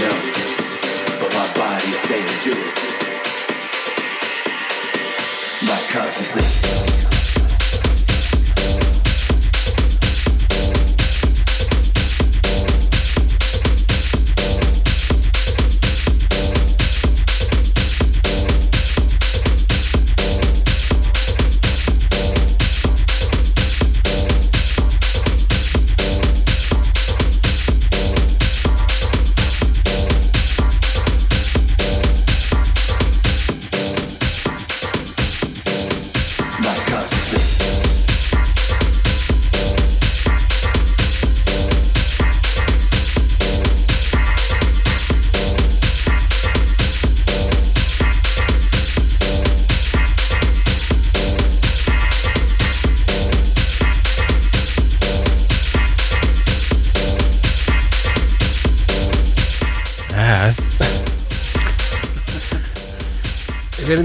no, but my body's saying do it. My consciousness.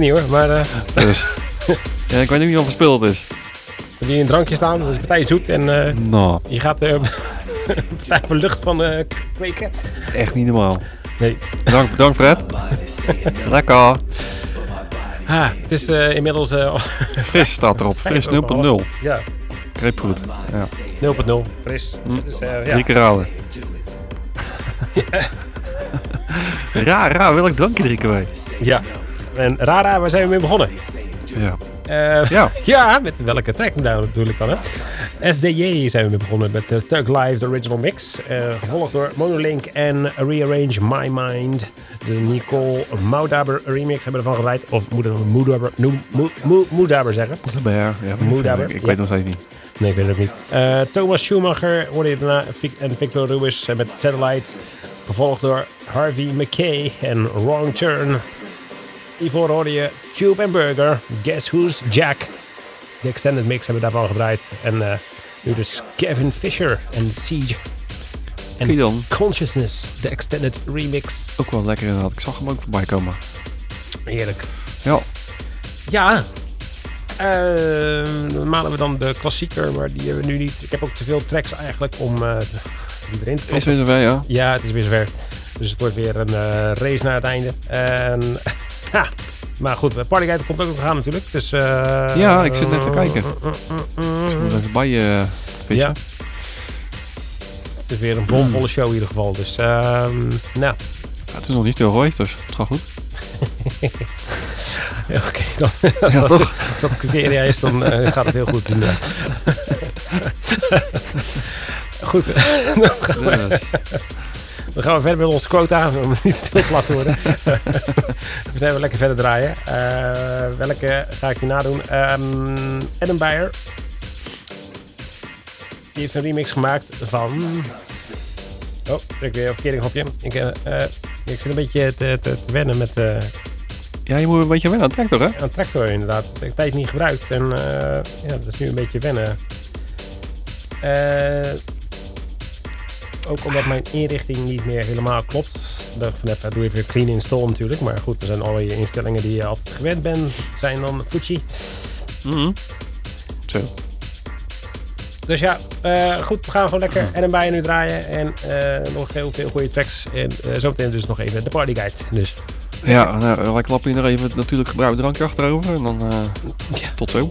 Niet hoor, maar eh Dus. ja, ik weet niet wie al verspeeld is. die in een drankje staan, dat is partij zoet en eh, Nou, je gaat er partij van lucht van eh, kweken. echt niet normaal. Nee, Dank, bedankt Fred. Lekker. ah, het is eh, inmiddels eh, Fris staat erop. Fris 0.0. ja, Grapefruit. Ja. 0.0, fris. Het is, eh, ja. Drie keer raden. raar, raar. Welk drankje drinken wij? ja. En Rara, waar zijn we mee begonnen? Ja. Eh, Ja. ja, met welke track nou natuurlijk dan, hè? SDJ zijn we mee begonnen met de Thug Live, de original mix. eh, gevolgd door Monolink en Rearrange My Mind. De Nicole Moudaber remix hebben we ervan gedraaid. Of moet ik Moedaber, Mo- Mo- Mo- Moedaber zeggen? Ja, ja, Moedaber. ik, weet nog steeds niet. Nee, ik weet het ook niet. Eh, Thomas Schumacher hoorde je daarna en Victor eh, met Satellite. Gevolgd door Harvey McKay en Wrong Turn. Hiervoor hoorde je Tube and Burger, Guess Who's Jack. De extended mix hebben we daarvan gedraaid. En eh, nu dus Kevin Fisher en Siege. En dan. Consciousness, de extended remix. Ook wel lekker inderdaad. Ik zag hem ook voorbij komen. Heerlijk. Ja. Ja. Uh, hebben we dan de klassieker, maar die hebben we nu niet. Ik heb ook te veel tracks eigenlijk om die erin te Is proppen. weer zover, ja. Ja, het is weer zover. Dus het wordt weer een eh, race naar het einde. En, ja, maar goed, Partyguide komt ook nog gaan natuurlijk. Dus, eh, Ja, ik zit net te kijken. Dus ik moet even bij je vissen. Ja. Het is weer een bomvolle show in ieder geval. Dus, ehm, nou, Ja, het is nog niet stil geweest, dus het gaat goed. ja, oké. dan Ja, toch? Als dat criteria is, dan eh, gaat het heel goed. goed, dan gaan, we, dan gaan we verder met onze quota. Om niet stil te laten worden. Dan zijn we lekker verder draaien. Eh, welke ga ik je nadoen? Ehm Adam Beyer. Die heeft een remix gemaakt van... Oh, ik weer een verkeerde knopje. Ik, eh, eh, ik zit een beetje te, te, te wennen met... eh, ja, je moet een beetje wennen aan tractor, hè? een tractor inderdaad. Dat heb ik tijd niet gebruikt. En eh, ja, dat is nu een beetje wennen. Eh, ook omdat mijn inrichting niet meer helemaal klopt. Van even, doe even clean install natuurlijk. Maar goed, er zijn al je instellingen die je altijd gewend bent. Zijn dan Fuji. Mhm. Zo. Dus ja, eh, goed, we gaan gewoon lekker en een bijen nu draaien. En eh, nog heel veel goede tracks. En eh zometeen dus nog even de party guide. Dus Ja, nou, wij klappen hier nog even natuurlijk gebruikt drankje achterover. En dan ja. tot zo.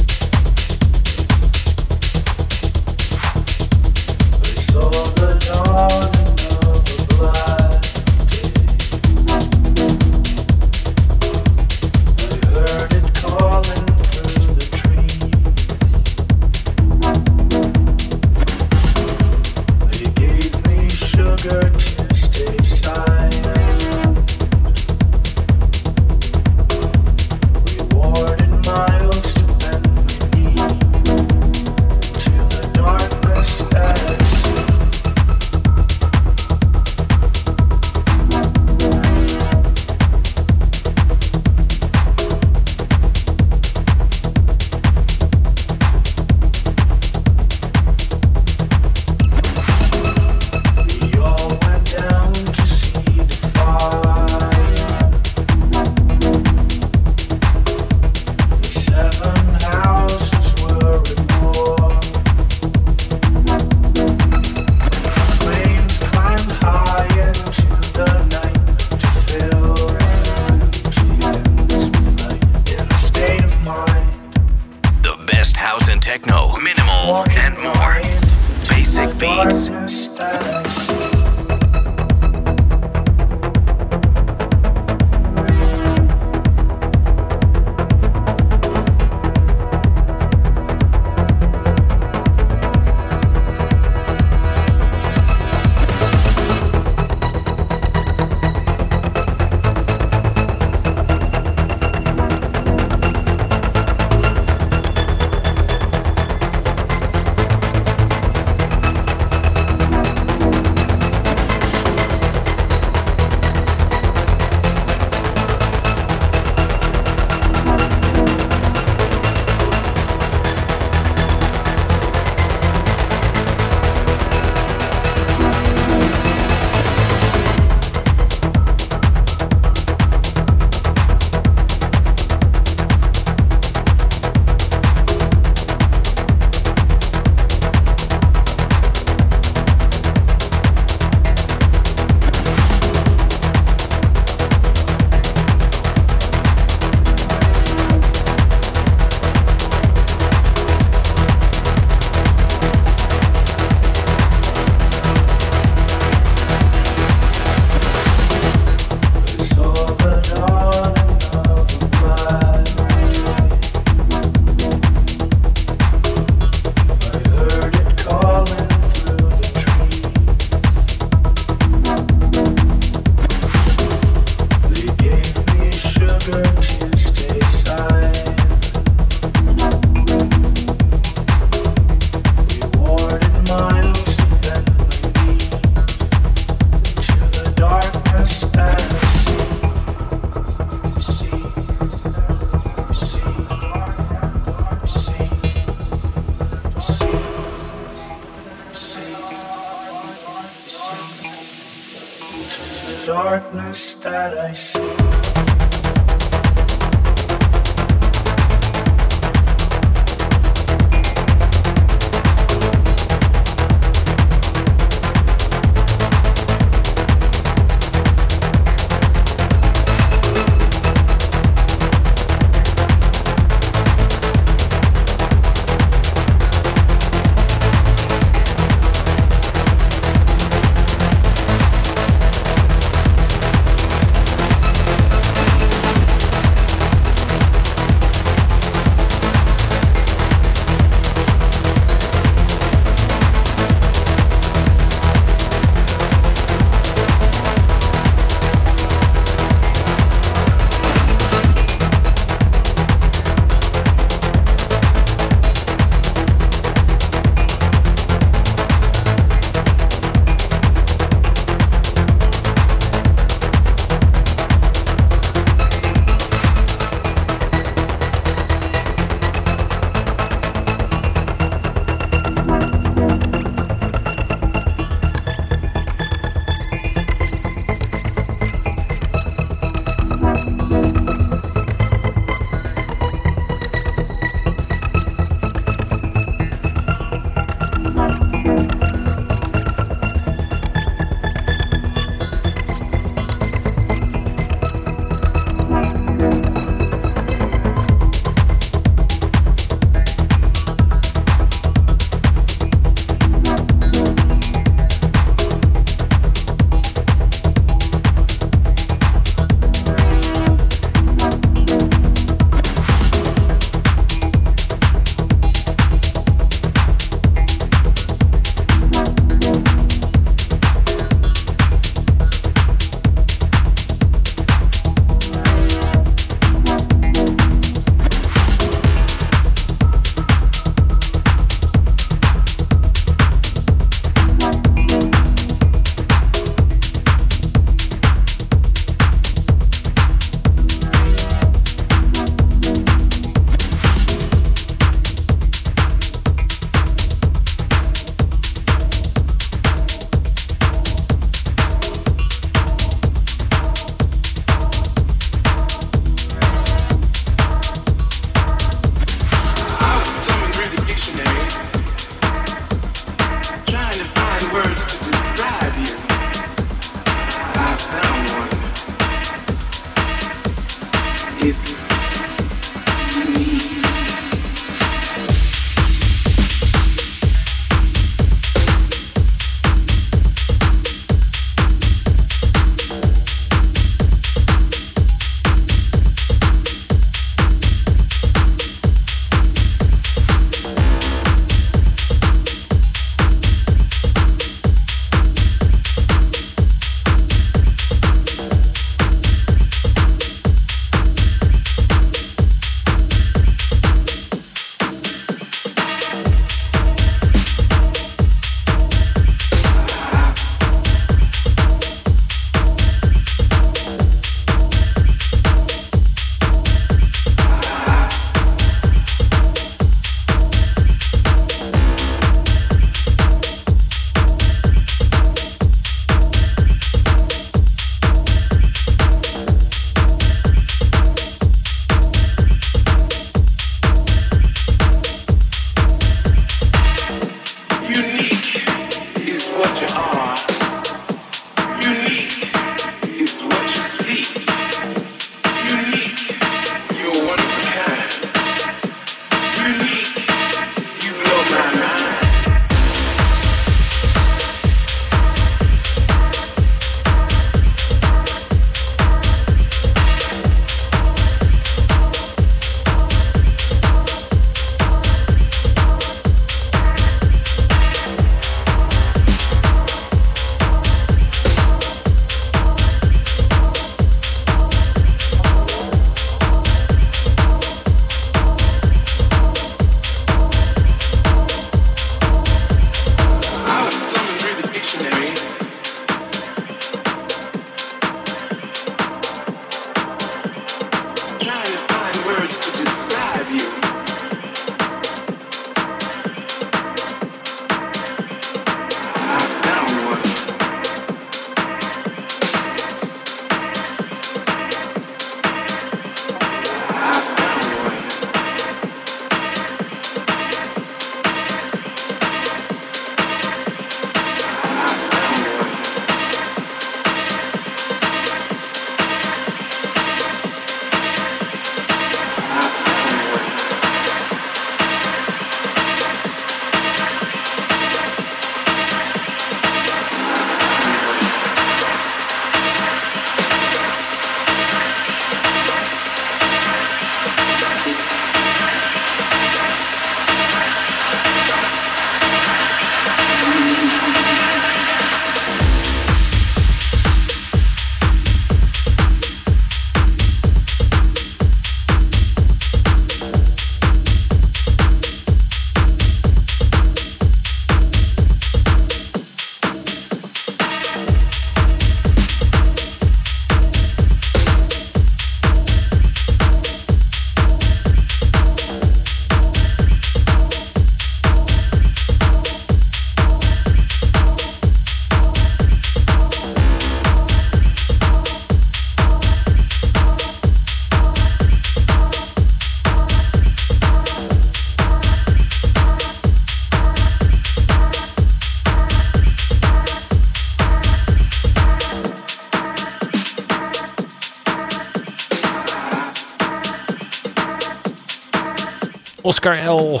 Oscar L.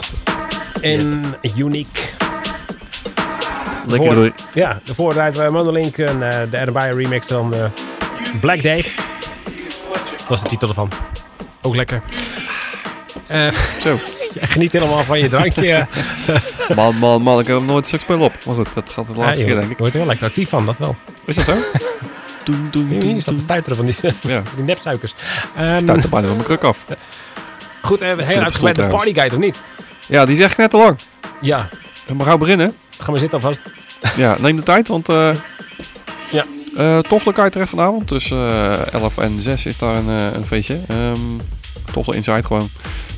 En Unique. Lekker door. Ja, daarvoor rijden we Monolink en eh, de Adam remix van eh, Black Day. Dat is de titel ervan. Ook lekker. Eh, Zo. ja, geniet helemaal van je drankje. Man, man, man. Ik heb hem nooit sekspel op. Maar goed, dat gaat de laatste Ja, keer, je denk ik. wordt er wel lekker actief van, dat wel. Is dat zo? Doen, doen, doen, staat te doen. stuiteren van die, Ja, die nepsuikers. Ehm, stuit er bijna van mijn kruk af. Goed, even Zit heel op uitgebreid de school partyguide, of niet? Ja, die is echt net te lang. Ja, We gaan beginnen. gaan we zitten alvast. Ja, neem de tijd, want... eh Ja. eh Toffler kan je terecht vanavond. Tussen eh 11 en 6 is daar een, eh, een feestje. Ehm Toffler Inside gewoon.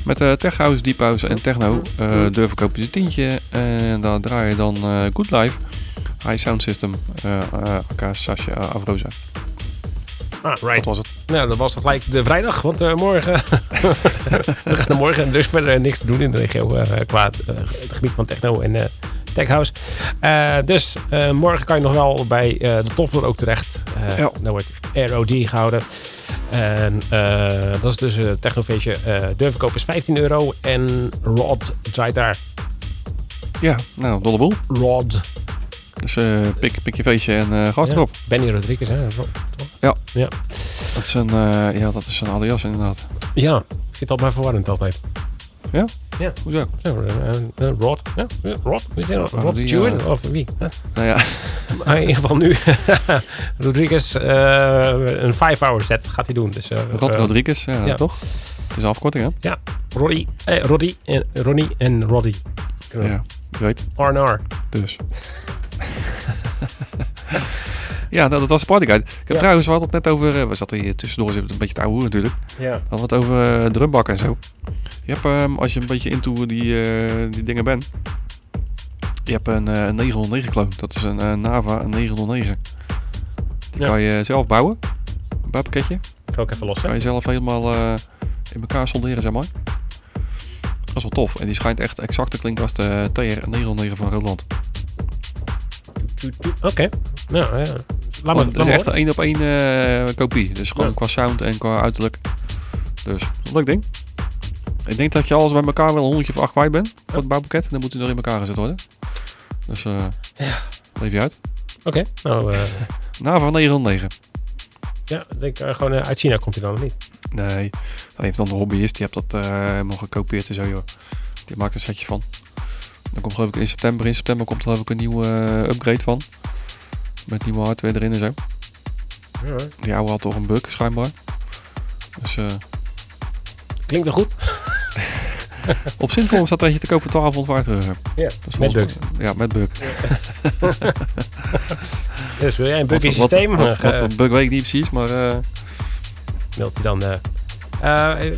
Met eh Tech House, Deep House en Techno. Eh durven kopen ze een tientje. En daar draai je dan eh Good Life. High Sound System. eh eh AK Sasha Avrosa. Ah, Dat right. was het. Nou, dat was gelijk de vrijdag, want eh, morgen... we gaan morgen dus verder niks te doen in de regio eh, qua eh, het gebied van techno en eh tech house. Eh, dus eh, morgen kan je nog wel bij eh, de Toffler ook terecht. Eh Ja. Daar wordt ROD gehouden. En eh, dat is dus een technofeestje. Eh deurverkoop is 15 euro en Rod draait daar. Ja, nou, dolle boel. Rod. Dus eh, pik, pik je feestje en eh gas Ja. erop. Benny Rodriguez, hè? Rod? Ja. Ja. Dat is een, eh, ja, dat is een alias inderdaad. Ja, ik vind dat maar verwarrend altijd. Hoezo? Ja, eh, eh, Rod. Ja, ja, Rod. Weet je, Rod Stewart? eh, Of wie? Huh? Nou ja, Maar in ieder geval nu. Rodriguez een 5-hour set gaat hij doen. Dus, Rod Rodriguez, ja, ja. toch? Het is een afkorting, hè? ja, Roddy, eh, Roddy en Ronnie en Roddy. Ja, great. R&R. Dus. ja, nou, dat was de partyguide. Ik heb trouwens, we hadden het net over... eh, we zaten hier tussendoor, zitten een beetje te ouwe natuurlijk. We Ja. hadden het over eh, drumbakken en zo. Je hebt, ehm, als je een beetje into die, eh, die dingen bent... Je hebt een, een 909 clone. Dat is een eh, Nava een 909. Die Ja. kan je zelf bouwen. Een bouwpakketje. Ga ook even los. Kan je zelf helemaal in elkaar solderen, zeg maar. Dat is wel tof. En die schijnt echt exact te klinken als de TR 909 van Roland. Oké. Nou, ja. Laat me, het is echt een één op één eh, kopie. Dus gewoon Ja. qua sound en qua uiterlijk. Dus, een leuk ding. Ik denk dat je alles bij elkaar wel een honderdje of acht kwijt bent. Voor het bouwpakket. Dan moet hij nog in elkaar gezet worden. Dus, eh Ja. leef je uit. Oké. Nou, eh, Nava 909. ja, denk eh, gewoon uit China komt hij dan niet? Nee, dat heeft dan de hobbyist. Die heeft dat helemaal gekopieerd en zo, joh. Die maakt er setjes van. Dan komt geloof ik in september. In september komt er geloof ik een nieuwe eh, upgrade van. Met nieuwe hardware erin en zo. Ja. Die oude had toch een bug, schijnbaar. Dus eh, Klinkt er goed? op zinvorm staat er eentje te kopen voor 1200 euro. Ja. Dat is Met mij- Ja, met bug. Dus wil jij een buggy wat, systeem? wat, eh, wat bug weet ik niet precies, maar eh, meldt hij dan. eh eh,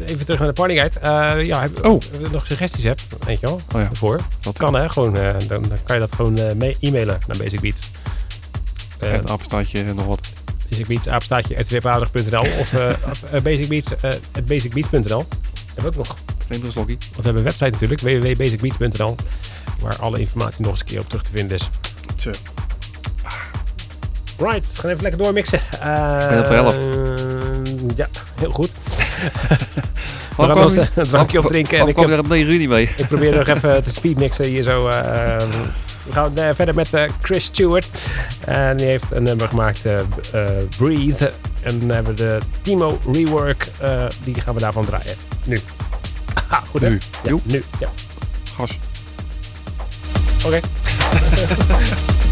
even terug naar de partyguide. Eh ja, heb, Oh. als je nog suggesties hebt, weet je wel, Oh ja. voor. dat Kan hè, gewoon, eh, dan, dan kan je dat gewoon eh, e-mailen naar Basic Beats. Eh, het apenstaartje en nog wat. Basic Beats, apenstaatje, rtwpaardig.nl of eh, eh, Basic Beats, eh, at basicbeats.nl. Hebben we ook nog, Neem een slokkie. want we hebben een website natuurlijk, www.basicbeats.nl, waar alle informatie nog eens een keer op terug te vinden is. Zo. Right, we gaan even lekker doormixen. Uh, Ben je op de helft? Ja, heel goed. We gaan het drankje opdrinken en ik, kwam heb- er op 9 juni mee? ik probeer nog even te speedmixen hier zo. eh, we gaan eh, verder met eh, Chris Stewart. En die heeft een nummer gemaakt, Breathe. En dan hebben we de Timo Rework, die gaan we daarvan draaien. Nu. Aha, goed hè? Nu. Ja, nu. Ja, Gas. oké.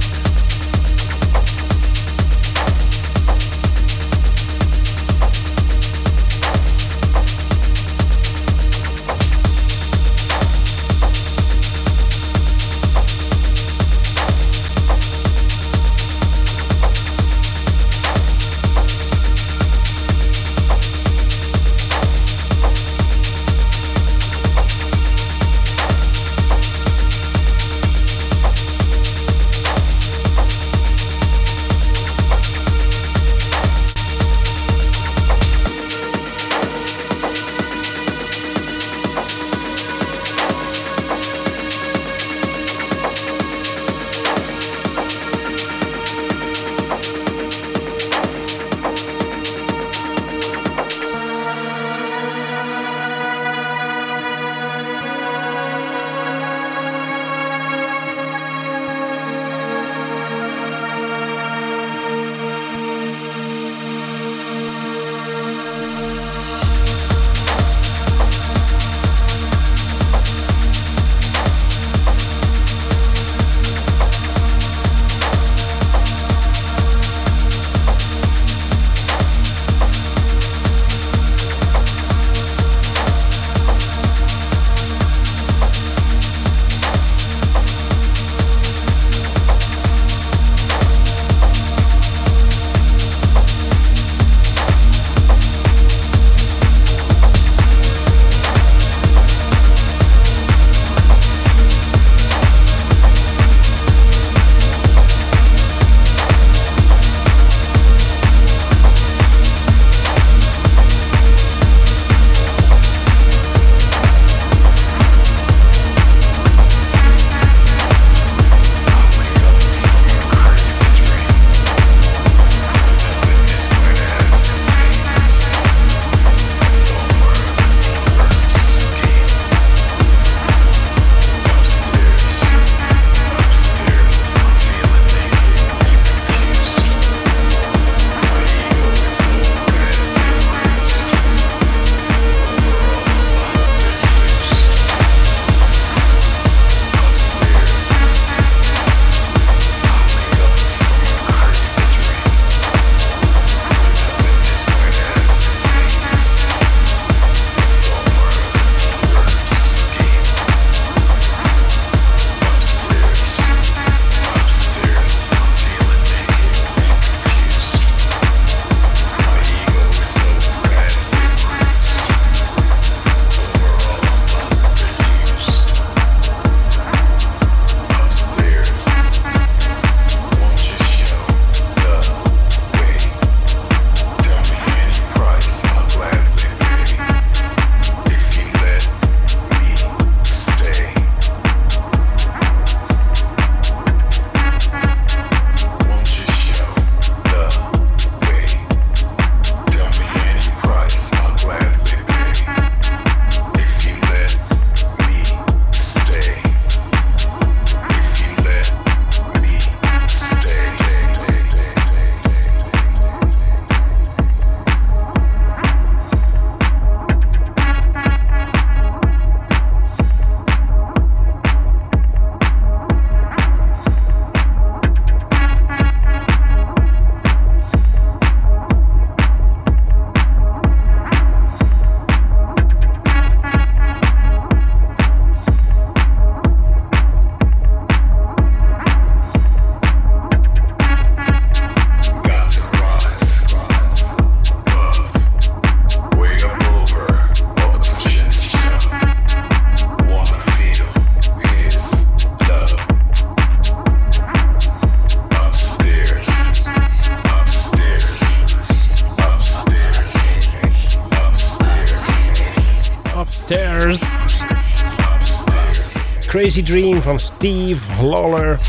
Crazy Dream van Steve Lawler.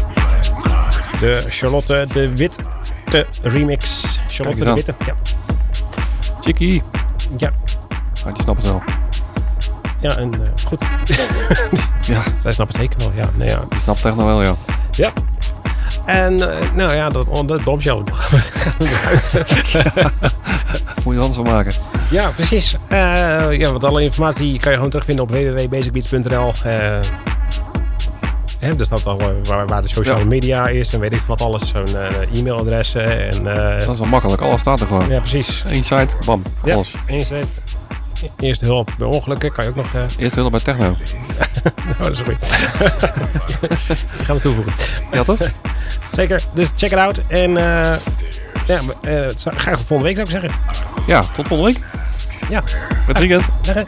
De Charlotte de Witte remix. Charlotte de Witte. Ja. Chickie. Ja. Ah, die snapt het wel. Ja, en eh, goed. Ja, Zij snapt het zeker wel. Ja, nee, ja. die snapt techno wel, ja. ja. En eh, nou ja, dat, oh, dat bombshell gaat eruit. Moet je anders van maken. Ja, precies. Eh, ja, want alle informatie kan je gewoon terugvinden op www.basicbeats.nl. Hè, dus dat al eh, waar, waar de social Ja. media is en weet ik wat alles. Zo'n eh, e-mailadressen en... eh, Dat is wel makkelijk. Alles staat er gewoon. ja, precies. Eén site, bam, Ja, alles. set. Eerste hulp bij ongelukken kan je ook nog... eh Eerst hulp bij techno. oh, sorry. Die gaan we toevoegen. Ja, toch? Zeker, dus check it out. En ja, eh, graag volgende week zou ik zeggen. Ja, tot volgende week. Ja, Met weekend. dag hè.